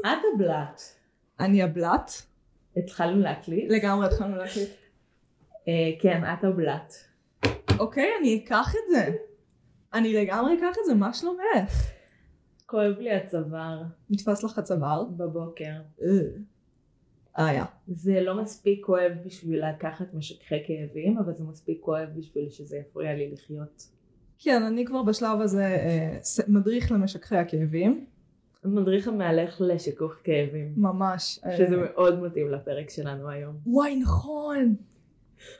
את הבלט. אני הבלט. התחלנו להקליט? לגמרי התחלנו להקליט. אה, כן, את הבלט. אוקיי, אני אקח את זה. אני לגמרי אקח את זה, מה שלומך? כואב לי הצוואר נתפס לך הצוואר? בבוקר. אה, יא. זה לא מספיק כואב בשביל לקחת משככי כאבים, אבל זה מספיק כואב בשביל שזה יפריע לי לחיות. כן, אני כבר בשלב הזה אה, מדריך למשככי הכאבים. מדריך המהלך לשיכוך כאבים. ממש. אה, שזה מאוד מתאים לפרק שלנו היום. וואי, נכון.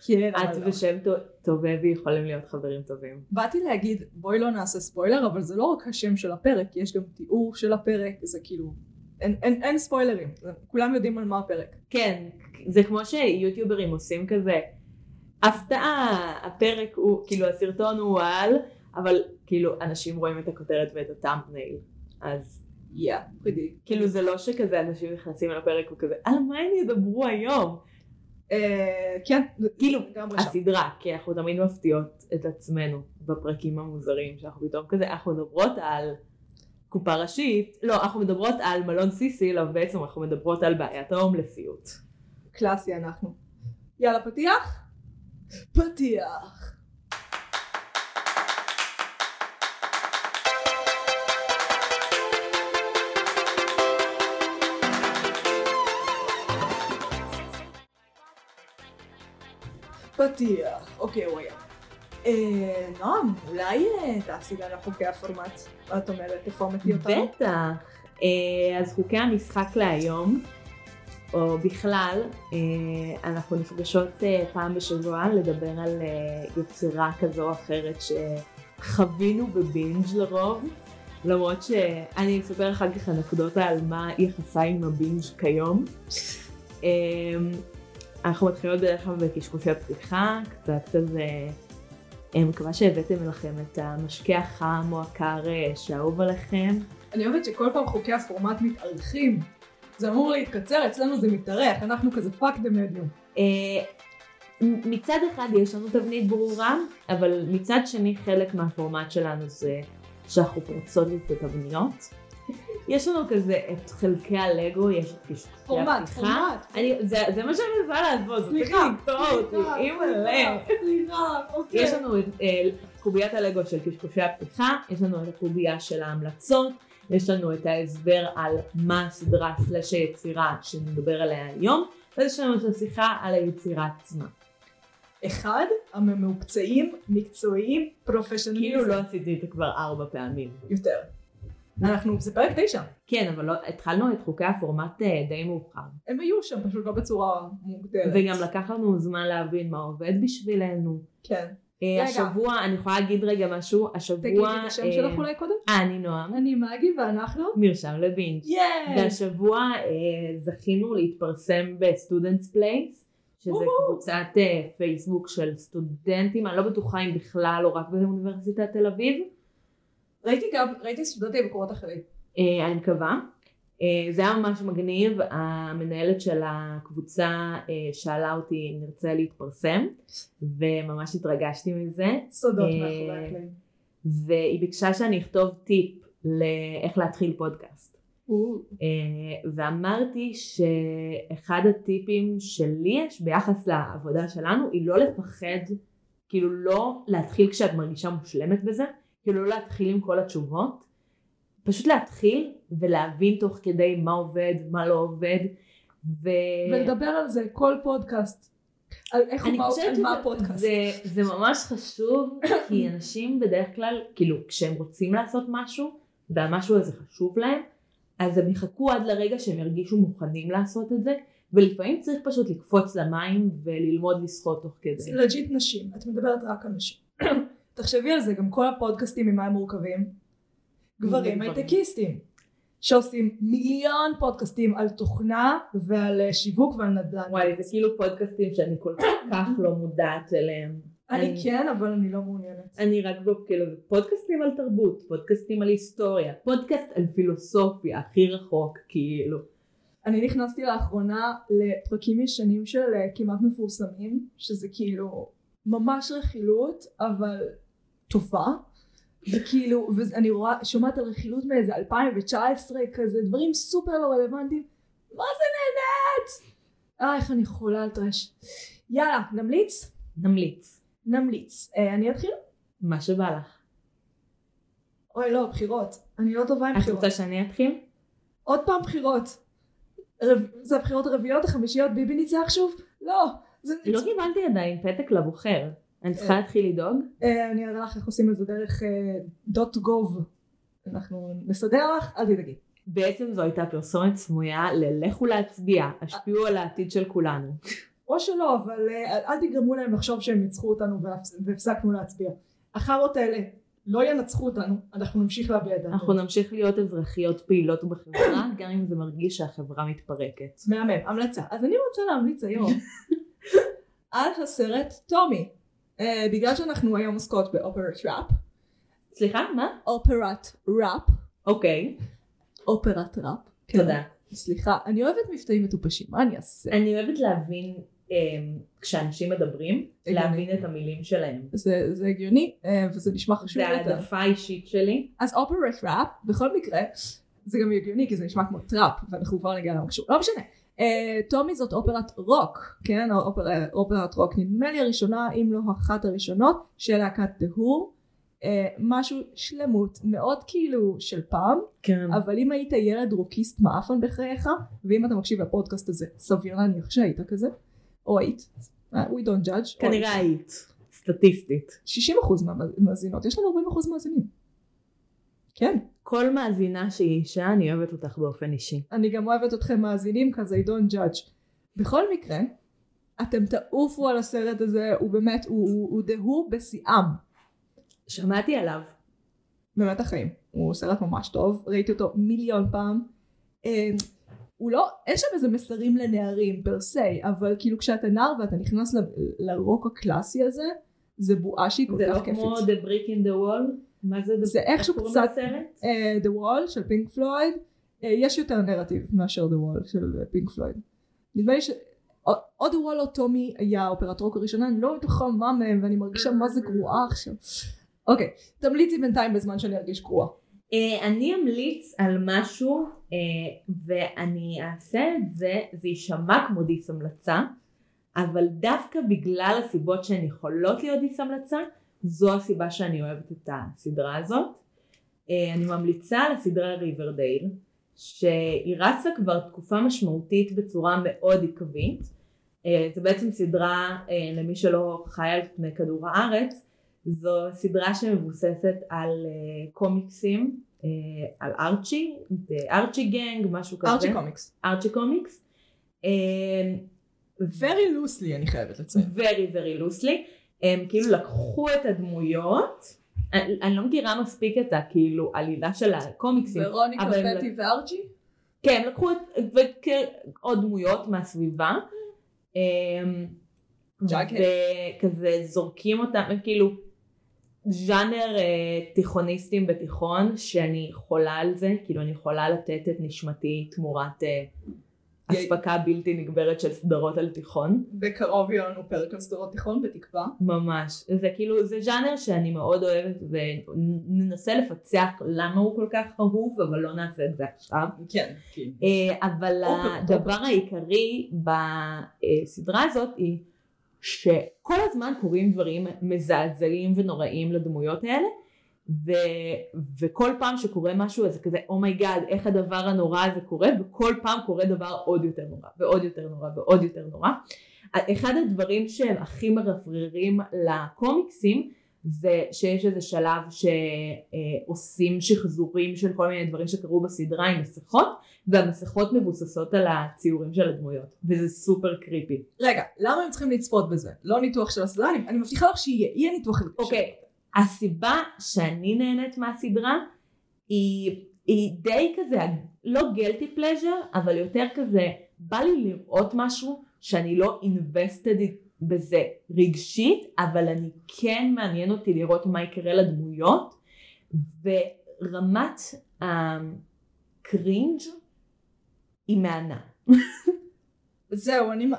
כן, את לא. ושם טו- טובבי יכולים להיות חברים טובים. באתי להגיד, בואי לא נעשה ספוילר, אבל זה לא רק השם של הפרק, יש גם תיאור של הפרק, זה כאילו, אין, אין, אין ספוילרים, כולם יודעים על מה הפרק. כן, זה כמו שיוטיוברים עושים כזה, הפתעה, הפרק הוא, כאילו הסרטון הוא על, אבל כאילו אנשים רואים את הכותרת ואת הטאמפנייל. אז יא, פרידי. כאילו זה לא שכזה אנשים נכנסים לפרק וכזה, על מה הם ידברו היום? אה, כן, כאילו. הסדרה, כי אנחנו תמיד מפתיעות את עצמנו בפרקים המוזרים, שאנחנו פתאום כזה, אנחנו מדברות על קופה ראשית, לא, אנחנו מדברות על מלון סיסיל, אבל בעצם אנחנו מדברות על בעיית ההומלסיות. קלאסי אנחנו. יאללה, פתיח? פתיח. פתיח, אוקיי וואי. אה, נועם, אולי אה, תעשי לנו חוקי הפורמט. מה את אומרת? תפורמטי אותנו? בטח. אה, אז חוקי המשחק להיום, או בכלל, אה, אנחנו נפגשות אה, פעם בשבוע לדבר על יצירה כזו או אחרת שחווינו בבינג' לרוב, למרות שאני אספר אחר כך אנקדוטה על מה יחסה עם הבינג' כיום. אה, אנחנו מתחילות בדרך כלל בקשקושי הפתיחה, קצת כזה, אני מקווה שהבאתם לכם את המשקה החם או הקר אה, שאהוב עליכם. אני אוהבת שכל פעם חוקי הפורמט מתארכים. זה אמור להתקצר, אצלנו זה מתארך, אנחנו כזה fuck the medium. אה, מצד אחד יש לנו תבנית ברורה, אבל מצד שני חלק מהפורמט שלנו זה שאנחנו פורצות את התבניות. יש לנו כזה את חלקי הלגו, יש את קשקושי פורמט, הפתיחה. פורמט. אני- זה זה מה שאני מנסה זה סליחה, סליחה. סליחה, אוקיי. יש לנו את אה, קוביית הלגו של קשקושי הפתיחה, יש לנו את הקובייה של ההמלצות, יש לנו את ההסבר על מה הסדרה סלש היצירה שנדבר עליה היום, ויש לנו את השיחה על היצירה עצמה. אחד, הממוקצעים, מקצועיים, פרופשיונליזם. כאילו לא עשיתי את זה כבר ארבע פעמים. יותר. אנחנו, זה פרק תשע. כן, אבל לא, התחלנו את חוקי הפורמט אה, די מאוחר. הם היו שם, פשוט לא בצורה מוגדרת. וגם לקח לנו זמן להבין מה עובד בשבילנו. כן. אה, רגע. השבוע, אני יכולה להגיד רגע משהו, השבוע... תגידי את השם אה, שלך אולי קודם? אה, אני נועם, אני מגי ואנחנו? מרשם לבינג'. ייי! והשבוע אה, זכינו להתפרסם בסטודנטס פלייס, שזה וואו. קבוצת אה, פייסבוק של סטודנטים, אני לא בטוחה אם בכלל או רק באוניברסיטת תל אביב, ראיתי גם, ראיתי סטודנטים במקומות אחרים. אה, אני מקווה. אה, זה היה ממש מגניב, המנהלת של הקבוצה אה, שאלה אותי אם נרצה להתפרסם, וממש התרגשתי מזה, סודות מאחורי הקלעים. והיא ביקשה שאני אכתוב טיפ לאיך להתחיל פודקאסט. ואמרתי שאחד הטיפים שלי יש ביחס לעבודה שלנו היא לא לפחד, כאילו לא להתחיל כשאת מרגישה מושלמת בזה, כאילו לא להתחיל עם כל התשובות, פשוט להתחיל ולהבין תוך כדי מה עובד, מה לא עובד, ו... ולדבר על זה כל פודקאסט. על איך הוא, מה- על מה שזה הפודקאסט. זה, זה ממש חשוב, כי אנשים בדרך כלל, כאילו, כשהם רוצים לעשות משהו, והמשהו הזה חשוב להם, אז הם יחכו עד לרגע שהם ירגישו מוכנים לעשות את זה, ולפעמים צריך פשוט לקפוץ למים וללמוד לשחות תוך כדי. זה legit נשים, את מדברת רק על נשים. תחשבי על זה, גם כל הפודקאסטים ממה הם מורכבים? גברים. הייטקיסטים. שעושים מיליון פודקאסטים על תוכנה ועל אה, שיווק ועל נדל"ן. וואי, זה כאילו פודקאסטים שאני כל כך לא מודעת אליהם. אני כן, אבל אני לא מעוניינת. אני רק ב- כאילו, פודקאסטים על תרבות, פודקאסטים על היסטוריה, פודקאסט על פילוסופיה, הכי רחוק, כאילו. אני נכנסתי לאחרונה לפרקים ישנים של אה, כמעט מפורסמים, שזה כאילו ממש רכילות, אבל טובה. וכאילו, ואני רואה, שומעת על רכילות מאיזה 2019 כזה, דברים סופר לא רלוונטיים, מה זה נהנית? אה, איך אני חולה על טרש. יאללה, נמליץ? נמליץ. נמליץ. אה, אני אתחיל? מה שבא לך. אוי לא, בחירות. אני לא טובה עם את בחירות. רוצה שאני אתחיל? עוד פעם בחירות. רב... זה הבחירות הרביעיות, החמישיות, ביבי ניצח שוב? לא. לא קיבלתי עדיין פתק לבוחר. אני צריכה אה. להתחיל לדאוג? אה, אני אראה לך איך עושים את זה דרך דוט גוב. אנחנו נסדר לך, אל תדאגי. בעצם זו הייתה פרסומת סמויה ללכו להצביע, השפיעו על העתיד של כולנו. או שלא, אבל אה, אל תגרמו להם לחשוב שהם ניצחו אותנו והפס- והפסקנו להצביע. החארות האלה לא ינצחו אותנו, אנחנו נמשיך להביע את אנחנו דעתנו. נמשיך להיות אזרחיות פעילות בחברה, גם אם זה מרגיש שהחברה מתפרקת. מהמם, המלצה. אז אני רוצה להמליץ היום על הסרט טומי. אה, בגלל שאנחנו היום עוסקות באופרת ראפ, סליחה, מה? אופרת ראפ, אוקיי, אופרת ראפ. כן. תודה. סליחה, אני אוהבת מבטאים מטופשים, מה אני אעשה? אני אוהבת להבין אמ, כשאנשים מדברים, הגיוני. להבין את המילים שלהם. זה, זה הגיוני, אה, וזה נשמע חשוב זה יותר. העדפה אישית שלי. אז אופרת ראפ, בכל מקרה, זה גם הגיוני כי זה נשמע כמו טראפ, ואנחנו כבר נגיע למה קשור, לא משנה. אה, טומי זאת אופרת רוק, כן? אופרה, אופרת רוק, נדמה לי הראשונה, אם לא אחת הראשונות, של להקת דהור. אה, משהו שלמות, מאוד כאילו של פעם, כן. אבל אם היית ילד רוקיסט מעפן בחייך, ואם אתה מקשיב לפודקאסט הזה, סביר להניח שהיית כזה, או היית, אה, we don't judge, כנראה היית. סטטיסטית. 60% מהמאזינות, יש לנו 40% מאזינים. כן. כל מאזינה שהיא אישה, אני אוהבת אותך באופן אישי. אני גם אוהבת אתכם מאזינים כזה, don't judge. בכל מקרה, אתם תעופו על הסרט הזה, הוא באמת, הוא, הוא, הוא דהור בשיאם. שמעתי עליו. באמת החיים. הוא סרט ממש טוב, ראיתי אותו מיליון פעם. אה, הוא לא, אין שם איזה מסרים לנערים פר סי, אבל כאילו כשאתה נער ואתה נכנס לרוק הקלאסי הזה, זה בועה שהיא כל זה כך לא כיפית. כמו The Brick in the Wall? מה זה? זה איכשהו קצת-? אה, The Wall של פינק פלויד, אה, יש יותר נרטיב מאשר The Wall של אה, פינק פלויד. נדמה לי ש... או The Wall או טומי היה האופרת רוק הראשונה, אני לא בטוחה מה מהם ואני מרגישה מה זה גרועה עכשיו. אוקיי, תמליצי בינתיים בזמן שאני ארגיש גרועה. אה, אני אמליץ על משהו אה, ואני אעשה את זה, זה יישמע כמו דיס המלצה, אבל דווקא בגלל הסיבות שהן יכולות להיות דיס המלצה, זו הסיבה שאני אוהבת את הסדרה הזאת. אה, אני ממליצה על הסדרה ריברדייל, שהיא רצה כבר תקופה משמעותית בצורה מאוד עקבית. אה, זה בעצם סדרה, אה, למי שלא חי על פני כדור הארץ, זו סדרה שמבוססת על קומיקסים, על ארצ'י, ארצ'י גנג, משהו כזה. ארצ'י קומיקס. ארצ'י קומיקס. very loosely אני חייבת לציין. very very loosely. הם כאילו לקחו את הדמויות, אני, אני לא מכירה מספיק את הכאילו עלילה של הקומיקסים, ורוניקה, פטי וארצ'י? כן, הם לקחו את, ועוד דמויות מהסביבה, אמ. וכזה זורקים אותם, כאילו ז'אנר אה, תיכוניסטים בתיכון, שאני חולה על זה, כאילו אני יכולה לתת את נשמתי תמורת אה, אספקה בלתי נגברת של סדרות על תיכון. בקרוב יהיה לנו פרק על סדרות תיכון בתקווה. ממש, זה כאילו, זה ז'אנר שאני מאוד אוהבת וננסה לפצח למה הוא כל כך אהוב, אבל לא נעשה את זה עכשיו. כן, כן. אה, אבל הדבר. העיקרי בסדרה הזאת היא שכל הזמן קורים דברים מזעזעים ונוראים לדמויות האלה ו, וכל פעם שקורה משהו אז זה כזה oh my god איך הדבר הנורא הזה קורה וכל פעם קורה דבר עוד יותר נורא ועוד יותר נורא ועוד יותר נורא. אחד הדברים שהם הכי מרפררים לקומיקסים זה שיש איזה שלב שעושים שחזורים של כל מיני דברים שקרו בסדרה עם מסכות והמסכות מבוססות על הציורים של הדמויות וזה super creepy. רגע, למה הם צריכים לצפות בזה? לא ניתוח של הסדרה, אני, אני מבטיחה לך שיהיה, יהיה ניתוח. אוקיי, הסיבה שאני נהנית מהסדרה היא, היא די כזה, לא גלטי פלז'ר, אבל יותר כזה, בא לי לראות משהו שאני לא invested בזה רגשית, אבל אני כן מעניין אותי לראות מה יקרה לדמויות, ורמת הקרינג' היא מהנה. זהו, אני,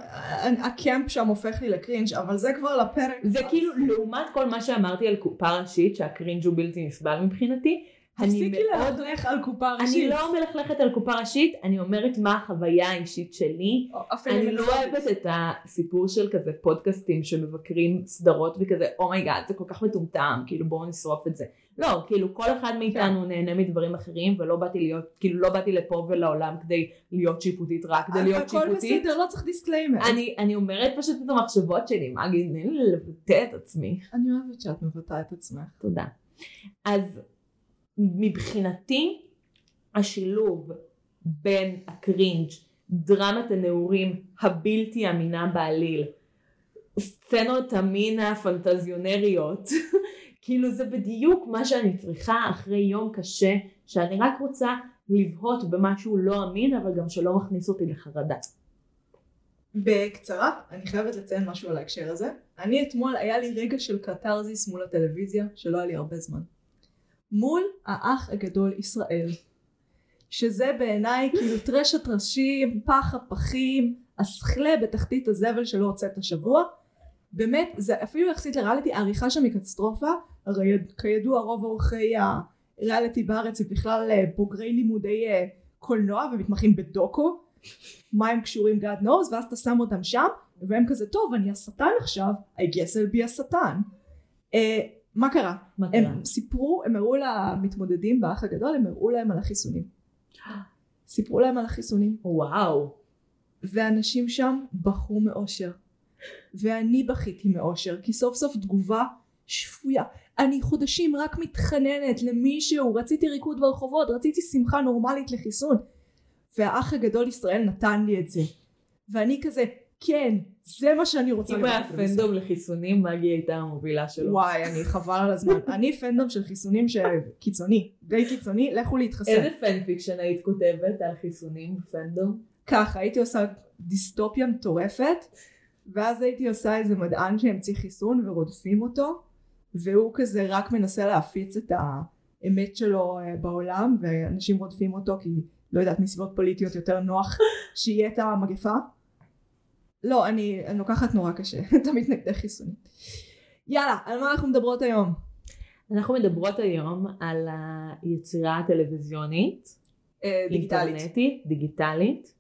ה camp שם הופך לי ל cringe, אבל זה כבר לפרק. זה כאילו לעומת כל מה שאמרתי על קופה ראשית שה cringe הוא בלתי נסבל מבחינתי. אני תפסיקי מאוד ללכלך על קופה אני ראשית. לא מלכלכת על קופה ראשית, אני אומרת מה החוויה האישית שלי. אני לא אני אוהבת את הסיפור של כזה פודקאסטים שמבקרים סדרות וכזה, oh my god, זה כל כך מטומטם, כאילו בואו נשרוף את זה. לא, כאילו כל אחד מאיתנו נהנה מדברים אחרים, ולא באתי להיות, כאילו לא באתי לפה ולעולם כדי להיות שיפוטית, רק כדי להיות הכל שיפוטית. בסדר, לא צריך disclaimer. אני, אני אומרת פשוט את המחשבות שלי, מה אגיד, תני לי לבטא את עצמי. אני אוהבת שאת מבטאה את עצמך. תודה. אז מבחינתי השילוב בין ה cringe, דרמת הנעורים הבלתי אמינה בעליל, סצנות המין הפנטזיונריות, כאילו זה בדיוק מה שאני צריכה אחרי יום קשה, שאני רק רוצה לבהות במשהו לא אמין אבל גם שלא מכניס אותי לחרדה. בקצרה, אני חייבת לציין משהו על ההקשר הזה. אני אתמול, היה לי רגע של קתרזיס מול הטלוויזיה, שלא היה לי הרבה זמן. מול האח הגדול ישראל. שזה בעיניי כאילו טרש הטרשים, פח הפחים, הסכלה בתחתית הזבל שלא הוצאת השבוע. באמת, זה אפילו יחסית לריאליטי, העריכה שם היא קטסטרופה. הרי כידוע רוב עורכי הריאליטי בארץ הם בכלל אה, בוגרי לימודי אה, קולנוע ומתמחים בדוקו. מה הם קשורים God knows ואז אתה שם אותם שם והם כזה טוב אני השטן עכשיו I guess I'll be השטן uh, מה קרה? מה קרה? הם סיפרו הם הראו למתמודדים באח הגדול הם הראו להם על החיסונים סיפרו להם על החיסונים וואו. ואנשים שם בכו מאושר ואני בכיתי מאושר כי סוף סוף תגובה שפויה אני חודשים רק מתחננת למישהו רציתי ריקוד ברחובות רציתי שמחה נורמלית לחיסון והאח הגדול ישראל נתן לי את זה ואני כזה כן זה מה שאני רוצה אם היה לראות בזה." פנדום לחיסונים, מגי הייתה המובילה שלו. וואי אני חבל על הזמן אני פנדום של חיסונים שקיצוני די קיצוני לכו להתחסן איזה פנפיקשן היית כותבת על חיסונים בפנדום? ככה הייתי עושה דיסטופיה מטורפת ואז הייתי עושה איזה מדען שהמציא חיסון ורודפים אותו והוא כזה רק מנסה להפיץ את האמת שלו אה, בעולם ואנשים רודפים אותו כי לא יודעת מסיבות פוליטיות יותר נוח שיהיה את המגפה לא אני, אני לוקחת נורא קשה את המתנגדי חיסונים יאללה על מה אנחנו מדברות היום אנחנו מדברות היום על היצירה הטלוויזיונית, אה, דיגיטלית אינטרנטית, דיגיטלית,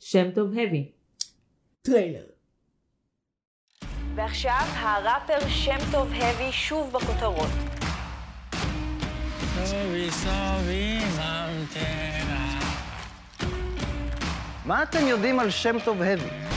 שם טוב האבי. טריילר ועכשיו הראפר שם טוב האבי שוב בכותרות. מה אתם יודעים על שם טוב האבי?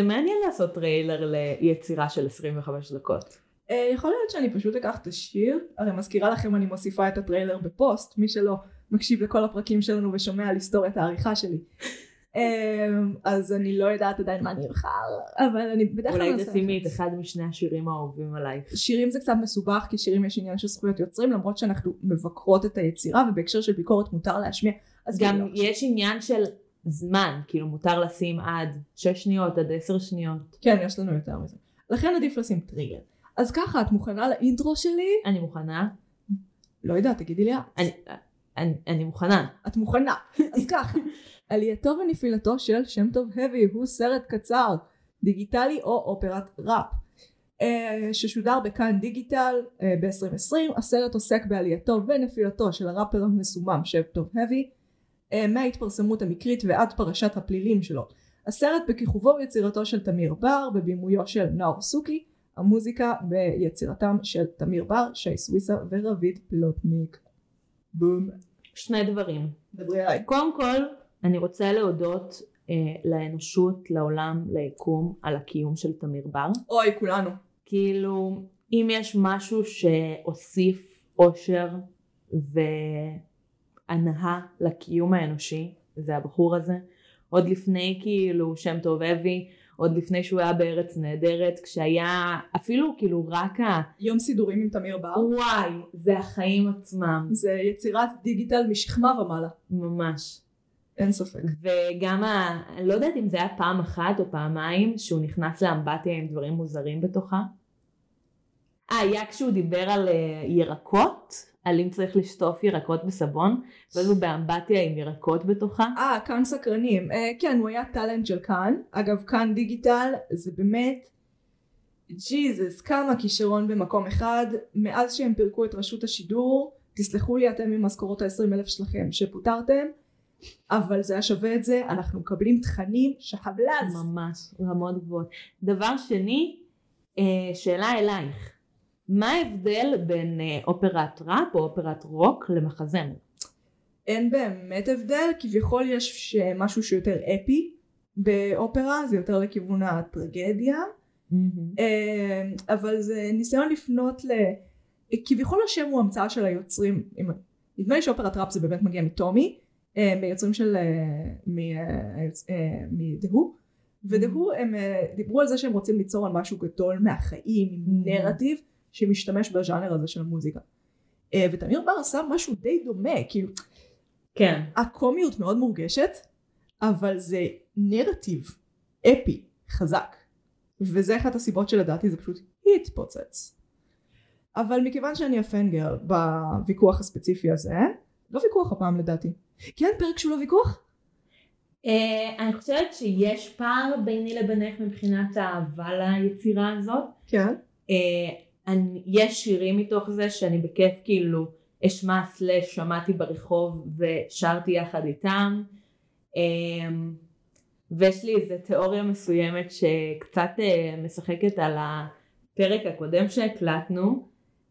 זה מעניין לעשות טריילר ליצירה של 25 דקות. אה, יכול להיות שאני פשוט אקח את השיר, הרי מזכירה לכם אני מוסיפה את הטריילר בפוסט, מי שלא מקשיב לכל הפרקים שלנו ושומע על היסטוריית העריכה שלי. אה, אז אני לא יודעת עדיין מה אני אבחר, אבל אני בדרך כלל אולי תשימי את. אחד משני השירים האהובים עלייך. שירים זה קצת מסובך כי שירים יש עניין של זכויות יוצרים למרות שאנחנו מבקרות את היצירה ובהקשר של ביקורת מותר להשמיע. אז גם יש עניין של זמן, כאילו מותר לשים עד 6 שניות, עד 10 שניות. כן יש לנו יותר מזה. לכן עדיף לשים טריגר. אז ככה את מוכנה לאינטרו שלי? אני מוכנה. לא יודעת תגידי לי את. אני, אני, אני מוכנה. את מוכנה. אז ככה, עלייתו ונפילתו של שם טוב הבי הוא סרט קצר, דיגיטלי או אופרת ראפ. אה, ששודר בכאן דיגיטל אה, ב-2020, הסרט עוסק בעלייתו ונפילתו של הראפר המסומם שם טוב אה, מההתפרסמות המקרית ועד פרשת הפלילים שלו. הסרט בכיכובו ויצירתו של תמיר בר, בבימויו של נאור סוכי, המוזיקה ביצירתם של תמיר בר, שי סוויסה ורביד פלוטניק. בום. שני דברים. דברי עליי. קודם כל, אני רוצה להודות אה, לאנושות, לעולם, ליקום, על הקיום של תמיר בר. אוי כולנו. כאילו, אם יש משהו שהוסיף אושר והנאה לקיום האנושי, זה הבחור הזה. עוד לפני כאילו שם טוב אבי, עוד לפני שהוא היה בארץ נהדרת, כשהיה אפילו כאילו רק ה... יום סידורים עם תמיר בר. וואי, זה החיים עצמם, זה יצירת דיגיטל משכמה ומעלה. ממש. אין ספק. וגם, ה... אני לא יודעת אם זה היה פעם אחת או פעמיים שהוא נכנס לאמבטיה עם דברים מוזרים בתוכה. אה, היה כשהוא דיבר על אה, ירקות, על אם צריך לשטוף ירקות בסבון, ואז הוא באמבטיה עם ירקות בתוכה. אה, כאן סקרנים. אה, כן, הוא היה טאלנט של כאן. אגב, כאן דיגיטל זה באמת... ג'יזוס, כמה כישרון במקום אחד. מאז שהם פירקו את רשות השידור, תסלחו לי אתם עם משכורות ה-20 אלף שלכם שפוטרתם, אבל זה היה שווה את זה, אנחנו מקבלים תכנים שחבלז. ממש, רמות גבוהות. דבר שני, אה, שאלה אלייך. מה ההבדל בין אה, אופרת ראפ או אופרת רוק למחזמר? אין באמת הבדל, כביכול יש משהו שיותר אפי באופרה, זה יותר לכיוון הטרגדיה, אה, אבל זה ניסיון לפנות ל... כביכול השם הוא המצאה של היוצרים, נדמה לי שאופרת ראפ זה באמת מגיע מטומי, אה, מיוצרים של... מדהו, ודהו הם דיברו על זה שהם רוצים ליצור על משהו גדול מהחיים, עם נרטיב, שמשתמש בז'אנר הזה של המוזיקה. אה, ותמיר בר עשה משהו די דומה, כאילו כן. הקומיות מאוד מורגשת, אבל זה נרטיב אפי, חזק. וזה אחת הסיבות שלדעתי זה פשוט התפוצץ. אבל מכיוון שאני הפנגר בוויכוח הספציפי הזה, לא ויכוח הפעם לדעתי. כן, פרק שהוא לא ויכוח? אה, אני חושבת שיש פער ביני לבינך מבחינת האהבה ליצירה הזאת. כן. אני, יש שירים מתוך זה שאני בכיף כאילו אשמע סלש שמעתי ברחוב ושרתי יחד איתם. אה, ויש לי איזה תיאוריה מסוימת שקצת אה, משחקת על הפרק הקודם שהקלטנו,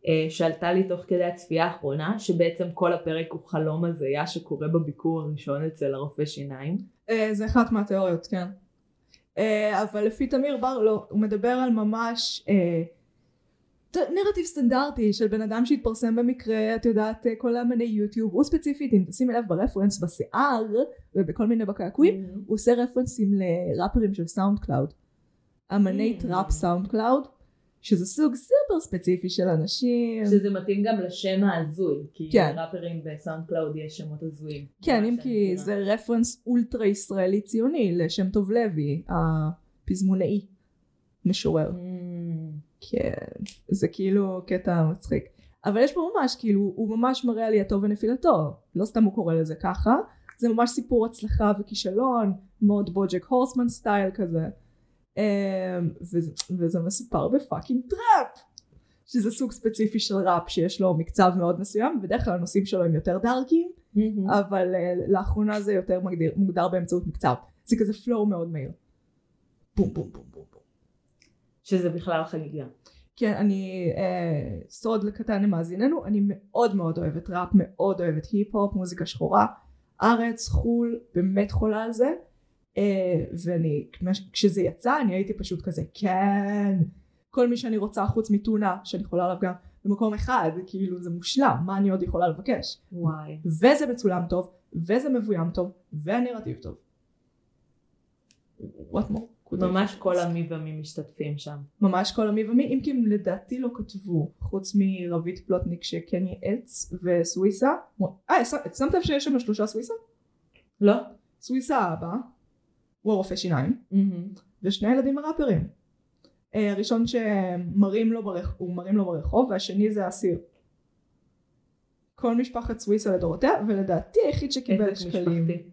אה, שעלתה לי תוך כדי הצפייה האחרונה, שבעצם כל הפרק הוא חלום הזיה שקורה בביקור הראשון אצל הרופא שיניים. אה, זה אחת מהתיאוריות, כן. אבל לפי תמיר בר לא, הוא מדבר על ממש נרטיב סטנדרטי של בן אדם שהתפרסם במקרה, את יודעת, אה, כל האמני יוטיוב, הוא ספציפית, אם תשימי לב ברפרנס בשיער ובכל מיני בקעקועים, הוא עושה רפרנסים לראפרים של סאונד קלאוד. אמני Mm. טראפ סאונד קלאוד, שזה סוג סופר ספציפי של אנשים. שזה מתאים גם לשם ההזוי, כי כן. לראפרים בסאונד קלאוד יש שמות הזויים. כן, אם כי. זה רפרנס אולטרה ישראלי ציוני לשם טוב לוי, הפזמונאי, משורר. Mm. כן, זה כאילו קטע מצחיק. אבל יש פה ממש, כאילו, הוא ממש מראה עלייתו ונפילתו. לא סתם הוא קורא לזה ככה, זה ממש סיפור הצלחה וכישלון, מאוד בוג'ק הורסמן style כזה. אמ, וזה, וזה מסופר ב fucking טראפ. שזה סוג ספציפי של ראפ שיש לו מקצב מאוד מסוים, ובדרך כלל הנושאים שלו הם יותר דארקים, אבל uh, לאחרונה זה יותר מגדיר, מוגדר באמצעות מקצב. זה כזה flow מאוד מהיר. בום בום בום. שזה בכלל חגיגה. כן, אני, אה, סוד קטן למאזיננו, אני מאוד מאוד אוהבת ראפ, מאוד אוהבת היפ-הופ, מוזיקה שחורה, ארץ, חו"ל, באמת חולה על זה, אה, ואני, כשזה יצא אני הייתי פשוט כזה, כן, כל מי שאני רוצה חוץ מטונה, שאני יכולה עליו גם במקום אחד, כאילו זה מושלם, מה אני עוד יכולה לבקש? וואי. וזה מצולם טוב, וזה מבוים טוב, והנרטיב טוב. what more? ממש? כל המי ומי משתתפים שם. ממש כל המי ומי, אם כי הם לדעתי לא כתבו, חוץ מרבית פלוטניק שקני עץ וסוויסה. אה, שמת לב שיש שם שלושה סוויסה? לא? סוויסה האבא, הוא הרופא שיניים. ושני הילדים הראפרים. אה, הראשון שמרים לו מרים לו ברחוב, והשני זה האסיר. כל משפחת סוויסה לדורותיה, ולדעתי היחיד שקיבל שקלים. משפחתי.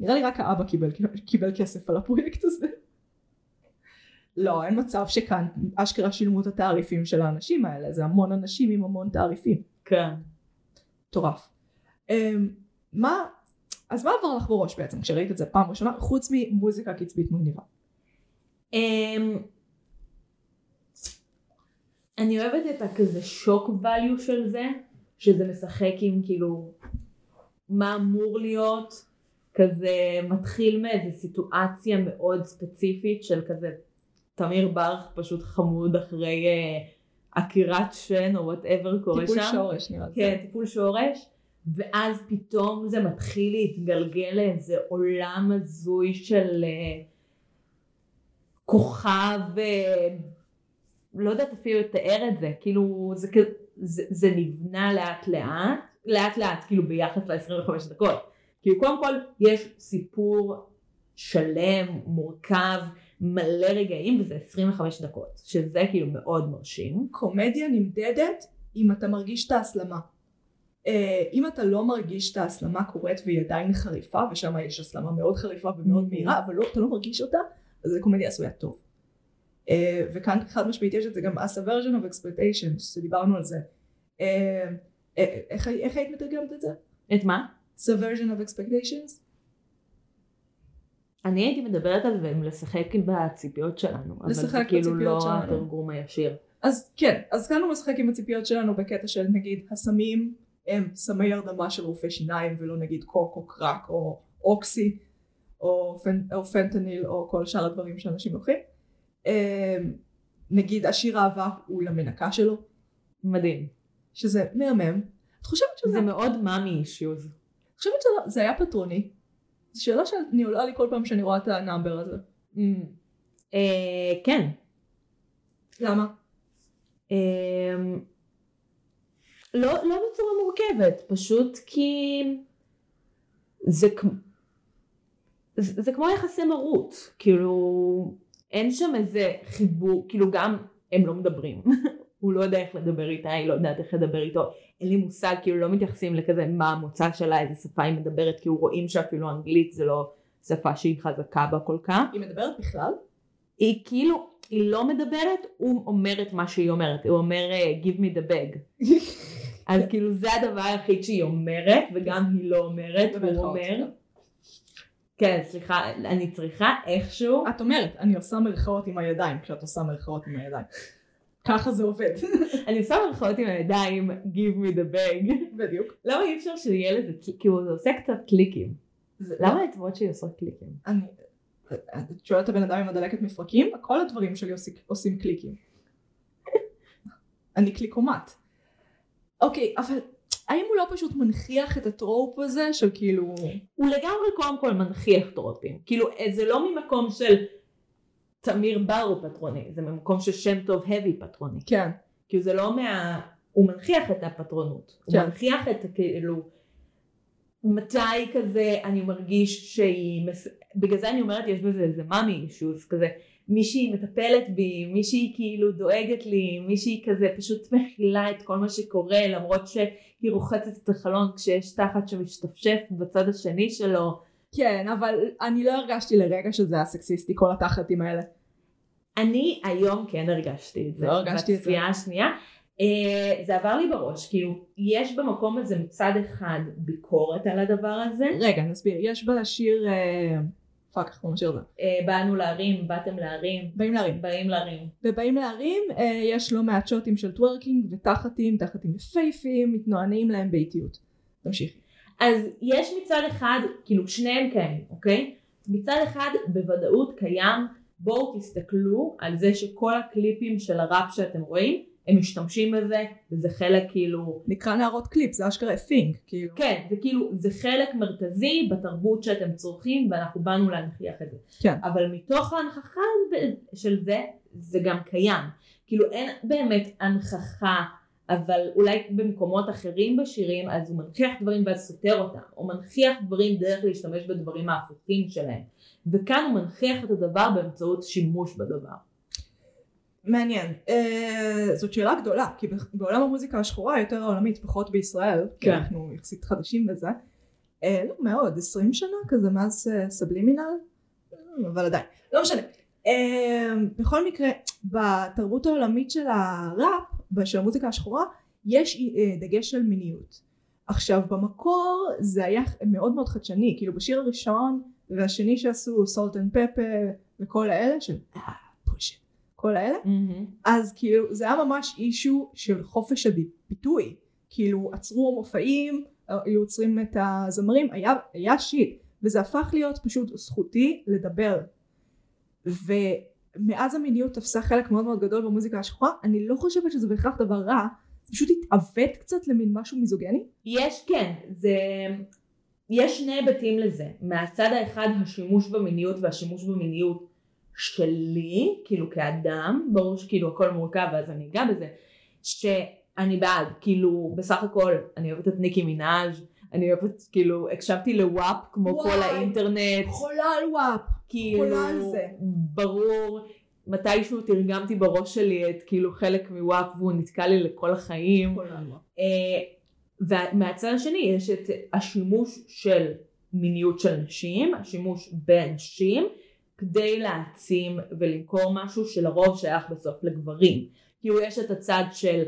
נראה לי רק האבא קיבל, קיבל כסף על הפרויקט הזה. לא, אין מצב שכאן אשכרה שילמו את התעריפים של האנשים האלה, זה המון אנשים עם המון תעריפים. כן. מטורף. אמ, מה, אז מה עבר לך בראש בעצם כשראית את זה פעם ראשונה, חוץ ממוזיקה קצבית מגניבה? אמ, אני אוהבת את הכזה שוק value של זה, שזה משחק עם כאילו מה אמור להיות, כזה מתחיל מאיזה סיטואציה מאוד ספציפית של כזה תמיר ברוך פשוט חמוד אחרי אה, עקירת שן או whatever קורה שם. טיפול שורש נראה לי. כן, טיפול שורש, ואז פתאום זה מתחיל להתגלגל לאיזה עולם הזוי של אה, כוכב, אה, לא יודעת אפילו לתאר את זה, כאילו זה, זה, זה נבנה לאט לאט, לאט לאט כאילו ביחס ל-25 דקות, כאילו קודם כל יש סיפור שלם, מורכב, מלא רגעים וזה 25 דקות, שזה כאילו מאוד מרשים. קומדיה נמדדת אם אתה מרגיש את ההסלמה. אה, אם אתה לא מרגיש את ההסלמה קורית והיא עדיין חריפה, ושם יש הסלמה מאוד חריפה ומאוד Mhm. מהירה, אבל לא, אתה לא מרגיש אותה, אז זה קומדיה עשויה טוב. אה, וכאן חד משמעית יש את זה גם as a version of expectations, שדיברנו על זה. אה, איך, איך היית מתרגמת את זה? את מה? subversion of expectations? אני הייתי מדברת על זה עם לשחק בציפיות שלנו, אבל זה לשחק כאילו לא בציפיות שלנו. התרגום הישיר. אז כן, אז כאן הוא משחק עם הציפיות שלנו בקטע של נגיד הסמים הם סמי הרדמה של רופא שיניים ולא נגיד קוק או קרק או אוקסי או, פנ, או פנטניל או כל שאר הדברים שאנשים לוקחים. אמ, נגיד השיר אהבה הוא למנקה שלו מדהים. שזה מהמם. את חושבת שזה, זה מאוד מאמי אישיוז. את חושבת שזה היה פטרוני? זו שאלה שאני עולה לי כל פעם שאני רואה את ה number הזה. אה, כן. למה? אמ, לא, לא בצורה מורכבת, פשוט כי זה, זה, זה כמו יחסי מרות, כאילו אין שם איזה חיבור, כאילו גם הם לא מדברים, הוא לא יודע איך לדבר איתה, היא לא יודעת איך לדבר איתו, אין לי מושג, כאילו לא מתייחסים לכזה מה המוצא שלה, איזה שפה היא מדברת, כאילו רואים שאפילו אנגלית זה לא שפה שהיא חזקה בה כל כך. היא מדברת בכלל? היא כאילו, היא לא מדברת, הוא אומר את מה שהיא אומרת, הוא אומר uh, give me the bag. אז כאילו זה הדבר היחיד שהיא אומרת, וגם היא לא אומרת, הוא אומר. כן, סליחה, אני צריכה איכשהו, את אומרת, אני עושה מרכאות עם הידיים כשאת עושה מרכאות עם הידיים. ככה זה עובד. אני עושה מרכאות עם הידיים, give me the bag. בדיוק. למה אי אפשר שיהיה לזה, קל- כאילו זה עושה קצת קליקים. למה האצבעות שלי עושות קליקים? אני... את שואלת את הבן אדם עם הדלקת מפרקים? כל הדברים שלי עושים, קליקים. אני קליקומט. אוקיי, אבל האם הוא לא פשוט מנכיח את הטרופ הזה של כאילו... הוא לגמרי קודם כל מנכיח טרופים. כאילו זה לא ממקום של תמיר בר הוא פטרוני, זה ממקום של שם טוב הבי פטרוני. כן. כאילו זה לא מה... הוא מנכיח את הפטרונות. הוא כן. מנכיח את כאילו... מתי כזה אני מרגיש שהיא... מס... בגלל זה אני אומרת יש בזה איזה מאמי אישוז כזה. מישהי מטפלת בי, מישהי כאילו דואגת לי, מישהי כזה פשוט מכילה את כל מה שקורה למרות שהיא רוחצת את החלון כשיש תחת שמשתפשף בצד השני שלו. כן, אבל אני לא הרגשתי לרגע שזה היה סקסיסטי, כל התחתים האלה. אני היום כן הרגשתי את זה. לא הרגשתי את זה. בצפייה השנייה. אה, זה עבר לי בראש, כאילו יש במקום הזה מצד אחד ביקורת על הדבר הזה, רגע, נסביר. יש בשיר... אה, fuck, איך קוראים לשיר הזה? באנו להרים, באתם להרים, באים להרים. באים להרים. ובאים להרים, אה, יש לא מעט שוטים של טוורקינג ותחתים, תחתים יפהפיים, מתנוענים להם באיטיות. תמשיכי. אז יש מצד אחד, כאילו שניהם קיימים, אוקיי? מצד אחד בוודאות קיים, בואו תסתכלו על זה שכל הקליפים של הראפ שאתם רואים, הם משתמשים בזה, וזה חלק כאילו, נקרא נערות קליפ, זה אשכרה thing, כאילו. כן, זה כאילו, זה חלק מרכזי בתרבות שאתם צורכים, ואנחנו באנו להנכיח את זה. כן. אבל מתוך ההנכחה של זה, זה גם קיים. כאילו אין באמת הנכחה, אבל אולי במקומות אחרים בשירים, אז הוא מנכיח דברים ואז סותר אותם, או מנכיח דברים דרך להשתמש בדברים ההפוכים שלהם. וכאן הוא מנכיח את הדבר באמצעות שימוש בדבר. מעניין. אה, זאת שאלה גדולה, כי בעולם המוזיקה השחורה יותר העולמית, פחות בישראל, כי כן. אנחנו יחסית חדשים בזה. אה, לא מאוד, 20 שנה כזה מאז אה, סבלימינל, אבל עדיין, לא משנה. אה, בכל מקרה, בתרבות העולמית של הראפ, של המוזיקה השחורה, יש אה, דגש על מיניות. עכשיו במקור זה היה מאוד מאוד חדשני, כאילו בשיר הראשון והשני שעשו Salt-N-Pepa וכל האלה של אה push כל האלה. אז כאילו זה היה ממש issue של חופש הביטוי כאילו עצרו מופעים היו עוצרים את הזמרים היה, היה shit וזה הפך להיות פשוט זכותי לדבר. ומאז המיניות תפסה חלק מאוד מאוד גדול במוזיקה השחורה. אני לא חושבת שזה בהכרח דבר רע. פשוט התעוות קצת למין משהו מיזוגני. יש כן, זה... יש שני היבטים לזה. מהצד האחד השימוש במיניות והשימוש במיניות שלי, כאילו כאדם, ברור שכאילו הכל מורכב ואז אני אגע בזה, שאני בעד, כאילו בסך הכל אני אוהבת את ניקי מנאז' אני אוהבת, כאילו, הקשבתי לוואפ כמו וואי, כל האינטרנט, חולה על וואפ. כאילו, חולה על זה. ברור, מתישהו תרגמתי בראש שלי את כאילו חלק מוואפ והוא נתקע לי לכל החיים. חולה על וואפ. ומהצד השני יש את השימוש של מיניות של נשים, השימוש בנשים, כדי להעצים ולמכור משהו שלרוב שייך בסוף לגברים. כאילו יש את הצד של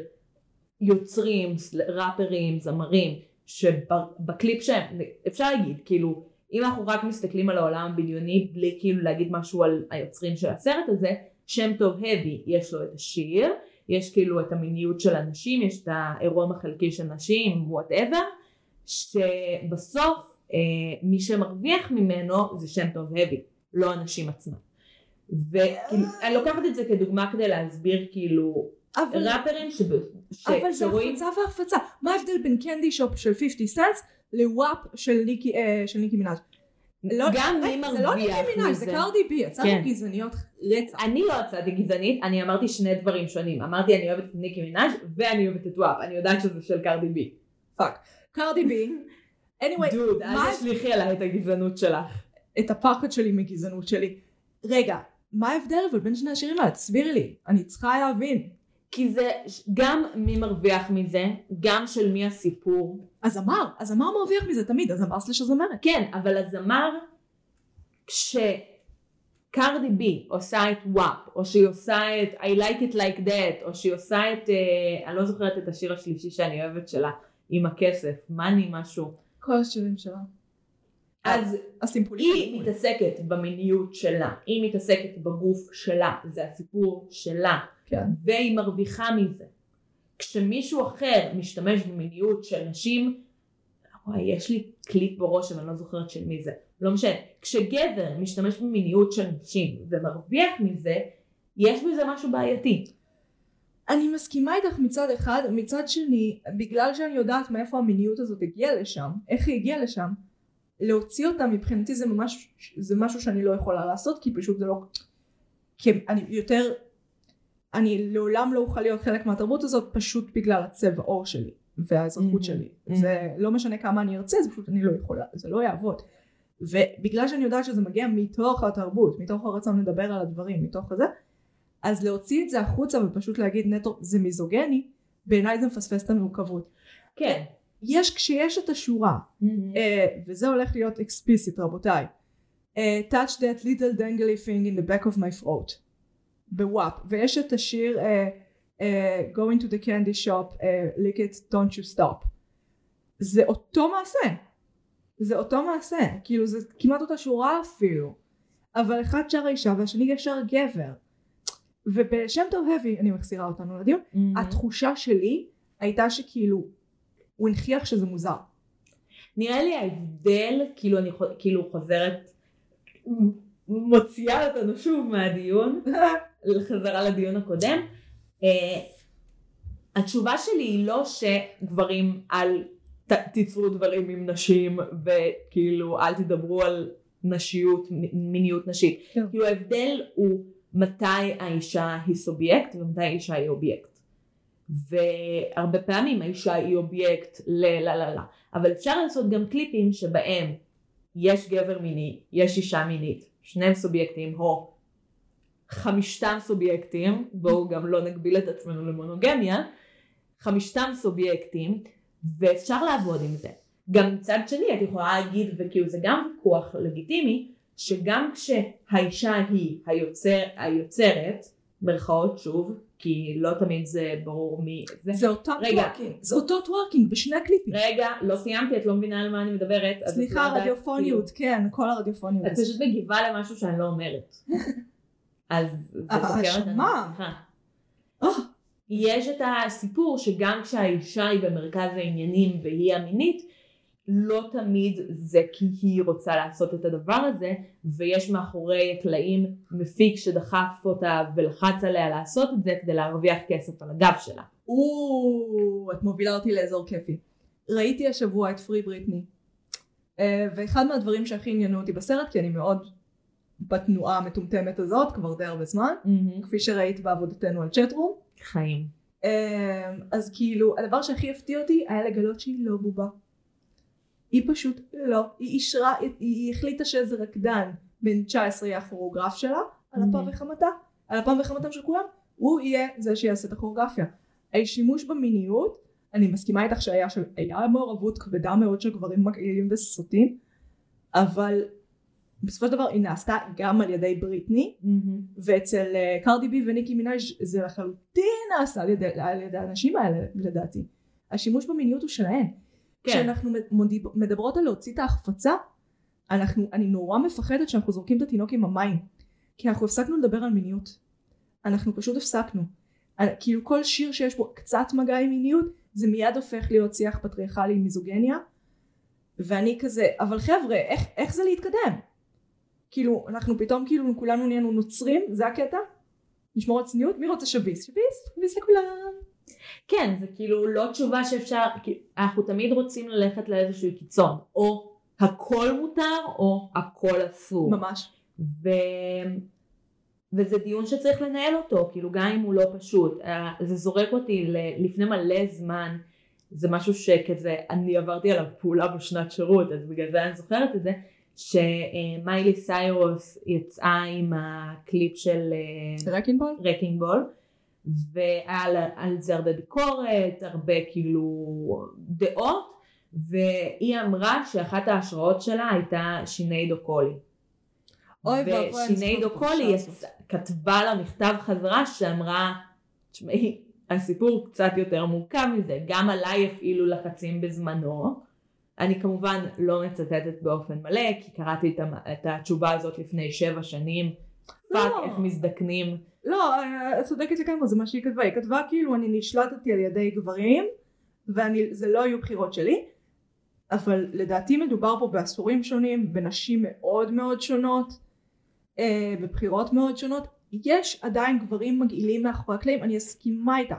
יוצרים, ראפרים, זמרים, שבקליפ שהם, אפשר להגיד, כאילו, אם אנחנו רק מסתכלים על העולם הבדיוני בלי כאילו להגיד משהו על היוצרים של הסרט הזה, שם טוב האבי, יש לו את השיר, יש כאילו את המיניות של הנשים, יש את העירום החלקי של נשים, whatever, שבסוף אה, מי שמרוויח ממנו זה שם טוב האבי, לא הנשים עצמם. וכאילו, אני לוקחת את זה כדוגמה כדי להסביר כאילו אבל ראפרים שב- ש- אבל זה החפצה והחפצה. מה ההבדל בין Candy Shop של 50 Cents ל WAP של ניקי אה, של ניקי מנאז'? לא- גם מי זה לא מרוויח ניקי מנאז', זה מזה. קרדי בי, יצאנו כן. גזעניות רצח. אני לא הצעתי גזענית, אני אמרתי שני דברים שונים. אמרתי אני אוהבת את ניקי מנאז' ואני אוהבת את WAP. אני יודעת שזה של קרדי בי. fuck. קרדי בי. anyway, דוד, אל תשליכי עליי את הגזענות שלך. את הפחד שלי מגזענות שלי. רגע, מה ההבדל אבל בין שני השירים האלה? תסבירי לי. אני צריכה להבין. כי זה גם מי מרוויח מזה, גם של מי הסיפור. הזמר, הזמר מרוויח מזה תמיד, הזמר סלש הזמרת. כן, אבל הזמר, כשקרדי בי עושה את וואפ, או שהיא עושה את I like it like that, או שהיא עושה את, אה, אני לא זוכרת את השיר השלישי שאני אוהבת שלה, עם הכסף, מאני משהו. כל השירים שלה. אז הסימפולים. היא מתעסקת במיניות שלה, היא מתעסקת בגוף שלה, זה הסיפור שלה, כן. והיא מרוויחה מזה. כשמישהו אחר משתמש במיניות של נשים, וואי, יש לי קליפ בראש אבל אני לא זוכרת של מי זה, לא משנה. כשגבר משתמש במיניות של נשים ומרוויח מזה, יש בזה משהו בעייתי. אני מסכימה איתך מצד אחד, מצד שני, בגלל שאני יודעת מאיפה המיניות הזאת הגיעה לשם, איך היא הגיעה לשם, להוציא אותה מבחינתי זה ממש, זה משהו שאני לא יכולה לעשות, כי פשוט זה לא, כי אני יותר, אני לעולם לא אוכל להיות חלק מהתרבות הזאת, פשוט בגלל הצבע עור שלי, והאזרחות Mhm. שלי, Mhm. זה לא משנה כמה אני ארצה, זה פשוט אני לא יכולה, זה לא יעבוד. ובגלל שאני יודעת שזה מגיע מתוך התרבות, מתוך הרצון לדבר על הדברים, מתוך הזה, אז להוציא את זה החוצה ופשוט להגיד נטו זה מיזוגני, בעיניי זה מפספס את המורכבות. כן. יש כשיש את השורה, אה, וזה הולך להיות אקספליסיט רבותיי, אה, touch that little dangly thing in the back of my throat, בוואפ, ויש את השיר אה, אה, going to the candy shop, אה, lick it don't you stop, זה אותו מעשה, זה אותו מעשה, כאילו זה כמעט אותה שורה אפילו, אבל אחד שר האישה והשני שר גבר, ובשם טוב heavy, אני מחזירה אותנו לדיון, התחושה שלי הייתה שכאילו הוא הנכיח שזה מוזר. נראה לי ההבדל, כאילו אני כאילו חוזרת, מוציאה אותנו שוב מהדיון, חזרה לדיון הקודם. אה, התשובה שלי היא לא שגברים אל ת, תיצרו דברים עם נשים וכאילו אל תדברו על נשיות, מיניות נשית. כן. כאילו ההבדל הוא מתי האישה היא סובייקט ומתי האישה היא אובייקט. והרבה פעמים האישה היא אובייקט ל לה לה לה. אבל אפשר לעשות גם קליפים שבהם יש גבר מיני, יש אישה מינית, שניהם סובייקטים או חמישתם סובייקטים, בואו גם לא נגביל את עצמנו למונוגמיה, חמישתם סובייקטים ואפשר לעבוד עם זה. גם מצד שני את יכולה להגיד, וכאילו זה גם ויכוח לגיטימי, שגם כשהאישה היא היוצר, היוצרת, מרכאות שוב, כי לא תמיד זה ברור מי זה. זה אותו. טוורקינג, זה אותו טוורקינג בשני הקליפים. רגע, לא סיימתי, את לא מבינה על מה אני מדברת. את לא סליחה, יודעת, רדיופוניות, כן, כל הרדיופוניות. כאילו, את פשוט מגיבה למשהו שאני לא אומרת. אז האשמה. סליחה. אה, יש את הסיפור שגם כשהאישה היא במרכז העניינים והיא המינית, לא תמיד זה כי היא רוצה לעשות את הדבר הזה, ויש מאחורי הקלעים מפיק שדחף אותה ולחץ עליה לעשות את זה כדי להרוויח כסף על הגב שלה. או, את מובילה אותי לאזור כיפי. ראיתי השבוע את פרי בריטני, אה, ואחד מהדברים שהכי עניינו אותי בסרט, כי אני מאוד בתנועה המטומטמת הזאת כבר די הרבה זמן, כפי שראית בעבודתנו על צ'טרום, חיים. אה, אז כאילו הדבר שהכי הפתיע אותי היה לגלות שהיא לא בובה. היא פשוט לא, היא אישרה, היא, היא החליטה שאיזה רקדן בן 19 יהיה הכוריאוגרף שלה, על אפם Mhm. וחמתה, על אפם וחמתם של כולם, הוא יהיה זה שיעשה את הכוריאוגרפיה. השימוש במיניות, אני מסכימה איתך שהיה של, מעורבות כבדה מאוד של גברים מגעילים וסוטים, אבל בסופו של דבר היא נעשתה גם על ידי בריטני, ואצל אה, קרדי בי וניקי מינאז' זה לחלוטין נעשה על ידי, על ידי האנשים האלה לדעתי. השימוש במיניות הוא שלהן. כן. כשאנחנו מדברות על להוציא את ההחפצה, אנחנו, אני נורא מפחדת שאנחנו זורקים את התינוק עם המים. כי אנחנו הפסקנו לדבר על מיניות. אנחנו פשוט הפסקנו. אה, כאילו כל שיר שיש בו קצת מגע עם מיניות, זה מיד הופך להיות שיח פטריארכלי עם מיזוגניה. ואני כזה, אבל חבר'ה, איך, איך זה להתקדם? כאילו, אנחנו פתאום כאילו כולנו נהיינו נוצרים, זה הקטע? נשמור על צניעות? מי רוצה שביס? שביס? שביס לכולם. כן, זה כאילו לא תשובה שאפשר, אנחנו תמיד רוצים ללכת לאיזשהו קיצון, או הכל מותר או הכל אסור. ממש. ו... וזה דיון שצריך לנהל אותו, כאילו גם אם הוא לא פשוט. אה, זה זורק אותי לפני מלא זמן, זה משהו שכזה, אני עברתי עליו פעולה בשנת שירות, אז בגלל זה אני זוכרת את זה, שמיילי סיירוס יצאה עם הקליפ של אה? Wrecking Ball, והיה על, זה הרבה ביקורת, הרבה כאילו דעות, והיא אמרה שאחת ההשראות שלה הייתה שינייד או'קונור. אוי ואבוי, ושינייד או'קונור. כתבה לה מכתב חזרה שאמרה, תשמעי, הסיפור קצת יותר מורכב מזה, גם עליי הפעילו לחצים בזמנו. אני כמובן לא מצטטת באופן מלא, כי קראתי את, המ- את התשובה הזאת לפני שבע שנים. לא. fuck, איך מזדקנים. לא, אה, את צודקת לגמרי, זה מה שהיא כתבה. היא כתבה כאילו אני נשלטתי על ידי גברים, וזה לא היו בחירות שלי, אבל לדעתי מדובר פה בעשורים שונים, בנשים מאוד מאוד שונות, אה, בבחירות מאוד שונות. יש עדיין גברים מגעילים מאחורי הקלעים, אני מסכימה איתך,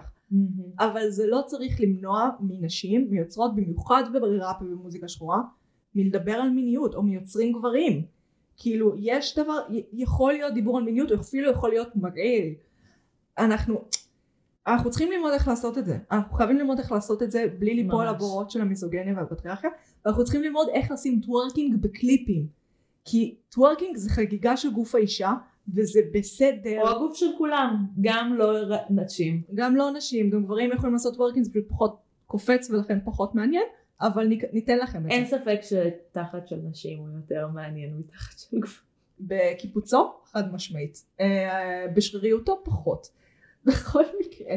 אבל זה לא צריך למנוע מנשים, מיוצרות במיוחד בראפ ובמוזיקה שחורה, מלדבר על מיניות, או מיוצרים גברים. כאילו, יש דבר, יכול להיות דיבור על מיניות, או אפילו יכול להיות מגעיל. אנחנו, אנחנו צריכים ללמוד איך לעשות את זה. אנחנו חייבים ללמוד איך לעשות את זה בלי ליפול. לבורות של המיזוגניה והפטריארכיה, ואנחנו צריכים ללמוד איך לשים טוורקינג בקליפים. כי טוורקינג זה חגיגה של גוף האישה, וזה בסדר. או הגוף של כולם, גם לא נשים. גם לא נשים, גם גברים יכולים לעשות טוורקינג, זה פשוט פחות קופץ ולכן פחות מעניין, אבל ניתן לכם את אין זה. ספק שתחת של נשים הוא יותר מעניין מתחת של גברים. בקיפוצו, חד משמעית. אה, בשריריותו פחות. בכל מקרה.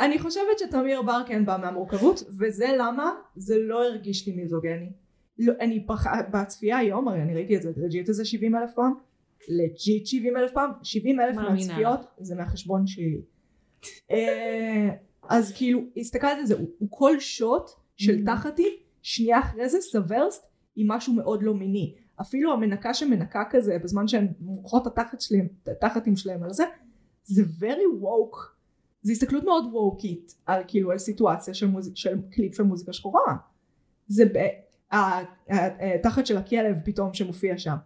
אני חושבת שתמיר בר כן בא מהמורכבות, וזה למה זה לא הרגיש לי מיזוגני. לא, אני פח... בצפייה היום, הרי אני ראיתי את זה legit איזה 70 אלף פעם, legit 70 אלף פעם, 70 אלף מהצפיות זה מהחשבון שלי. אה, אז כאילו, הסתכלתי על זה, הוא, הוא כל שוט של Mhm. תחתי, שנייה אחרי זה סוורסט עם משהו מאוד לא מיני. אפילו המנקה שמנקה כזה בזמן שהן מורחות התחת שלהם, התחתים שלהם על זה, זה very woke. זו הסתכלות מאוד ווקית על כאילו על סיטואציה של, מוזיק, של קליפ של מוזיקה שחורה. זה ב... התחת של הכלב פתאום שמופיע שם.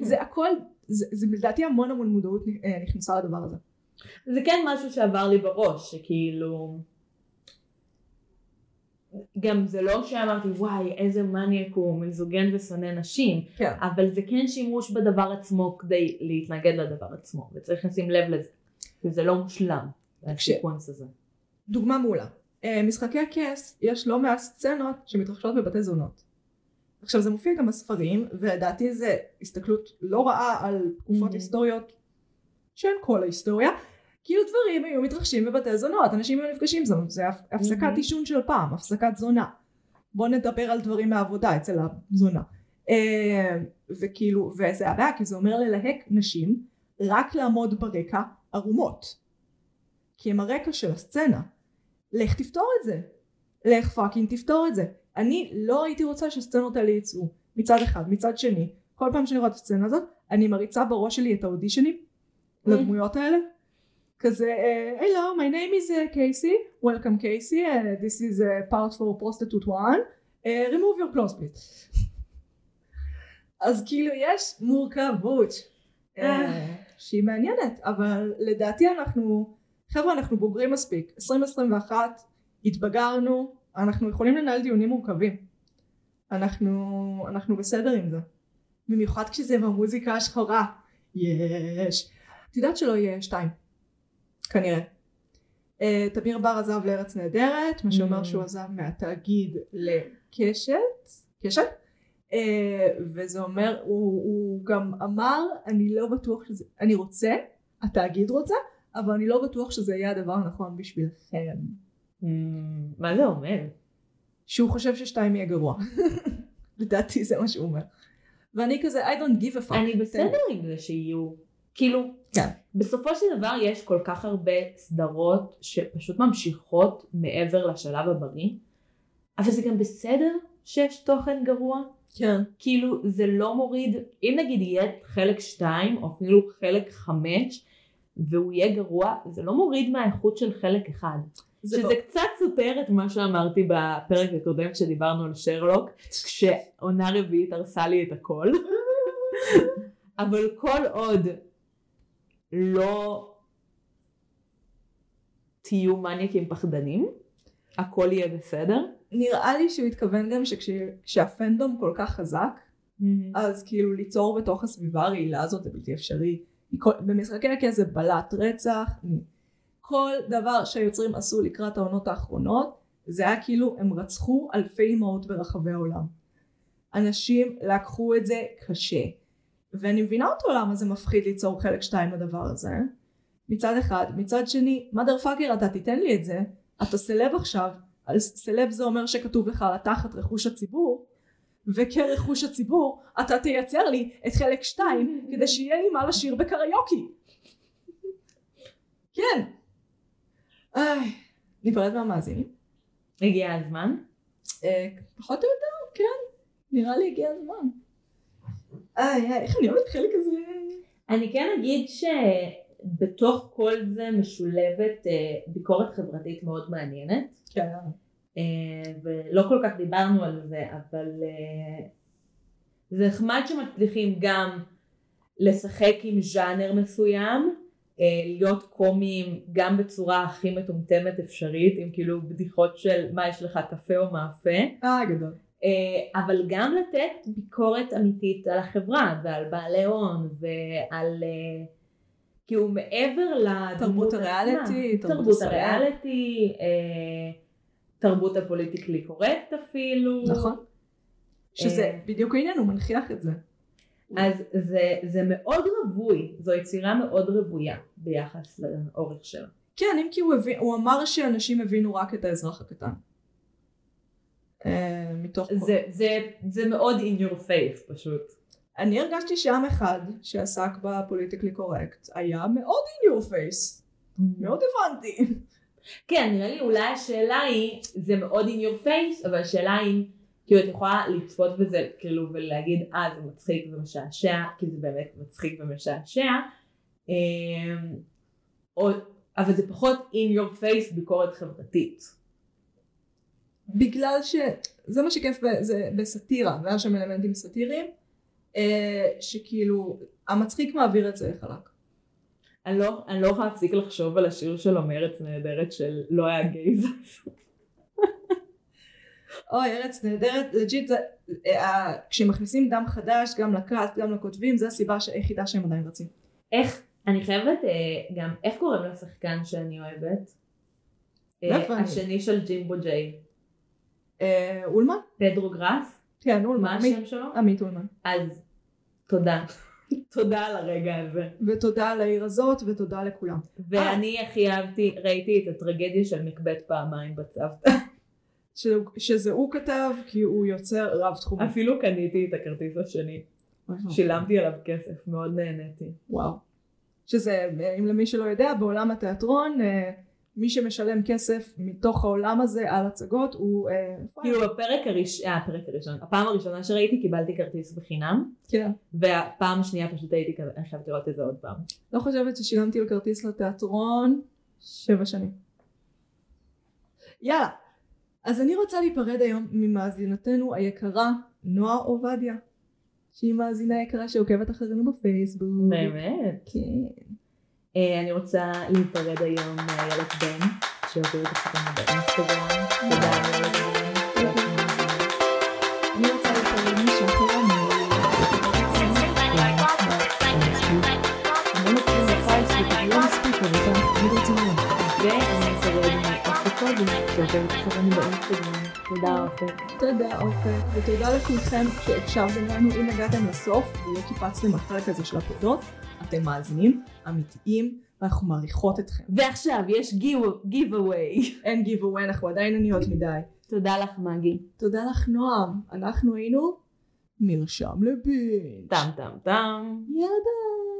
זה הכל, זה, זה לדעתי המון המון מודעות אה, נכנסה לדבר הזה. זה כן משהו שעבר לי בראש, שכאילו... גם זה לא שאמרתי וואי איזה מניאק הוא מיזוגן ושונא נשים, כן. אבל זה כן שימוש בדבר עצמו כדי להתנגד לדבר עצמו, וצריך לשים לב לזה, וזה לא מושלם, הסיקוונס הזה. דוגמה מעולה. אה, משחקי הכס יש לא מעט סצנות שמתרחשות בבתי זונות. עכשיו זה מופיע גם בספרים ולדעתי זה הסתכלות לא רעה על תקופות Mhm. היסטוריות שהן כל ההיסטוריה. כאילו דברים היו מתרחשים בבתי זונות אנשים היו נפגשים זה, זה הפ- הפסקת Mhm. עישון של פעם הפסקת זונה. בוא נדבר על דברים מהעבודה אצל הזונה. אה, וכאילו וזה הבעיה כי זה אומר ללהק נשים רק לעמוד ברקע ערומות. כי הם הרקע של הסצנה. לך תפתור את זה. לך פאקינג תפתור את זה אני לא הייתי רוצה שהסצנות האלה יצאו מצד אחד. מצד שני כל פעם שאני רואה את הסצנה הזאת אני מריצה בראש שלי את האודישנים לדמויות האלה. כזה uh, hello my name is uh, Casey. Welcome Casey. uh, this is uh, part for prostitute one. uh, remove your clothes please. אז כאילו יש מורכבות אה, שהיא מעניינת אבל לדעתי אנחנו חבר'ה אנחנו בוגרים מספיק. 2021 התבגרנו אנחנו יכולים לנהל דיונים מורכבים אנחנו, אנחנו בסדר עם זה. במיוחד כשזה במוזיקה השחורה. יש. את יודעת שלא יהיה שתיים. כנראה. Uh, תמיר בר עזב לארץ נהדרת, מה שאומר Mm. שהוא עזב מהתאגיד לקשת, קשת, uh, וזה אומר, הוא, הוא גם אמר, אני לא בטוח שזה, אני רוצה, התאגיד רוצה, אבל אני לא בטוח שזה יהיה הדבר הנכון בשבילכם. Mm, מה זה אומר? שהוא חושב ששתיים יהיה גרוע. לדעתי זה מה שהוא אומר. ואני כזה I don't give a fuck. אני בסדר עם זה שיהיו, כאילו, כן. בסופו של דבר יש כל כך הרבה סדרות שפשוט ממשיכות מעבר לשלב הבריא, אבל זה גם בסדר שיש תוכן גרוע, כן. כאילו זה לא מוריד, אם נגיד יהיה חלק 2 או אפילו חלק 5 והוא יהיה גרוע, זה לא מוריד מהאיכות של חלק 1. זה שזה לא- קצת סותר את מה שאמרתי בפרק הקודם כשדיברנו על שרלוק, כשעונה רביעית הרסה לי את הכל. אבל כל עוד לא תהיו מניאקים פחדנים, הכל יהיה בסדר. נראה לי שהוא התכוון גם שכשהפנדום כל כך חזק, אז כאילו ליצור בתוך הסביבה הרעילה הזאת זה בלתי אפשרי. במשחקי הכס זה בלט רצח, כל דבר שהיוצרים עשו לקראת העונות האחרונות זה היה כאילו הם רצחו אלפי אמהות ברחבי העולם. אנשים לקחו את זה קשה. ואני מבינה אותו למה זה מפחיד ליצור חלק שתיים לדבר הזה. מצד אחד. מצד שני, mother fucker אתה תיתן לי את זה, אתה סלב עכשיו, סלב זה אומר שכתוב לך על התחת רכוש הציבור, וכרכוש הציבור אתה תייצר לי את חלק שתיים כדי שיהיה לי מה לשיר בקריוקי. כן. איי, ניפרד מהמאזינים. הגיע הזמן. אה, פחות או יותר, כן. נראה לי הגיע הזמן. איי, איך אני אוהבת חלק הזה. אני כן אגיד שבתוך כל זה משולבת אה, ביקורת חברתית מאוד מעניינת. כן. אה, ולא כל כך דיברנו על זה, אבל זה נחמד שמצליחים גם לשחק עם ז'אנר מסוים, להיות קומיים גם בצורה הכי מטומטמת אפשרית, עם כאילו בדיחות של מה יש לך קפה או מאפה, אה, גדול. אה, אבל גם לתת ביקורת אמיתית על החברה ועל בעלי הון ועל אה, כאילו מעבר לדמות. הריאליטי, תרבות. הריאליטי, אה, תרבות הפוליטיקלי קורקט אפילו. נכון. שזה אה, בדיוק העניין, הוא מנכיח את זה. אז זה, זה מאוד רווי, זו יצירה מאוד רוויה ביחס לאורך שלה. כן, אם כי הוא, הבין, הוא אמר שאנשים הבינו רק את האזרח הקטן. אה, מתוך... זה, זה, זה מאוד in your face פשוט. אני הרגשתי שעם אחד שעסק בפוליטיקלי קורקט היה מאוד in your face. מאוד הבנתי. כן, נראה לי אולי השאלה היא, זה מאוד in your face, אבל השאלה היא, כאילו את יכולה לצפות בזה, כאילו, ולהגיד, אה, זה מצחיק ומשעשע, כי זה באמת מצחיק ומשעשע, אמ, או, אבל זה פחות in your face ביקורת חברתית. בגלל שזה מה שכיף זה בסאטירה, והיה שם אלמנטים סאטיריים, אה, שכאילו המצחיק מעביר את זה חלק. אני לא, אני לא יכולה להפסיק לחשוב על השיר שלו מארץ נהדרת של לא היה gays. אוי ארץ נהדרת, legit זה, אה, כשמכניסים דם חדש גם ל cast גם לכותבים זה הסיבה היחידה שהם עדיין רצים. איך, אני חייבת אה, גם, איך קוראים לשחקן שאני אוהבת? אה. השני של ג'ימבו ג'יי. אה, אולמן? פדרו גראס? כן אולמן. מה השם שלו? עמית אולמן. אז תודה. תודה על הרגע הזה. ותודה לעיר הזאת ותודה לכולם. ואני הכי אהבתי, ראיתי את הטרגדיה של מקבט פעמיים בצוותא. שזה- שזה הוא כתב כי הוא יוצר רב תחומי. אפילו קניתי את הכרטיס השני. שילמתי עליו כסף, מאוד נהניתי. וואו. שזה, אם למי שלא יודע, בעולם התיאטרון, אה, מי שמשלם כסף מתוך העולם הזה על הצגות הוא... אה, כאילו בפרק הראשון, אה, הפרק הראשון, הפעם הראשונה שראיתי קיבלתי כרטיס בחינם, כן. והפעם השנייה פשוט הייתי כזה, אני חייבת לראות את זה עוד פעם. לא חושבת ששילמתי לו כרטיס לתיאטרון שבע שנים. יאללה. אז אני רוצה להיפרד היום ממאזינתנו היקרה נועה עובדיה. שהיא מאזינה יקרה שעוקבת אחרינו בפייסבוק. באמת? כן. אה, אני רוצה להיפרד היום מאיילת בן, שעובדת אחרינו באינסטגרם. תודה שעוברת אחרינו באינסטגרם. תודה אופק. תודה אופק, ותודה לכולכם שהקשבתם לנו, אם הגעתם לסוף ולא קיפצתם בחלק הזה של הפרדות, אתם מאזינים, אמיתיים, ואנחנו מעריכות אתכם. ועכשיו יש giveaway. אין giveaway, אנחנו עדיין עניות מדי. תודה לך מגי. תודה לך נועם, אנחנו היינו מרשם לבינג'. טם טם טם. יאללה ביי.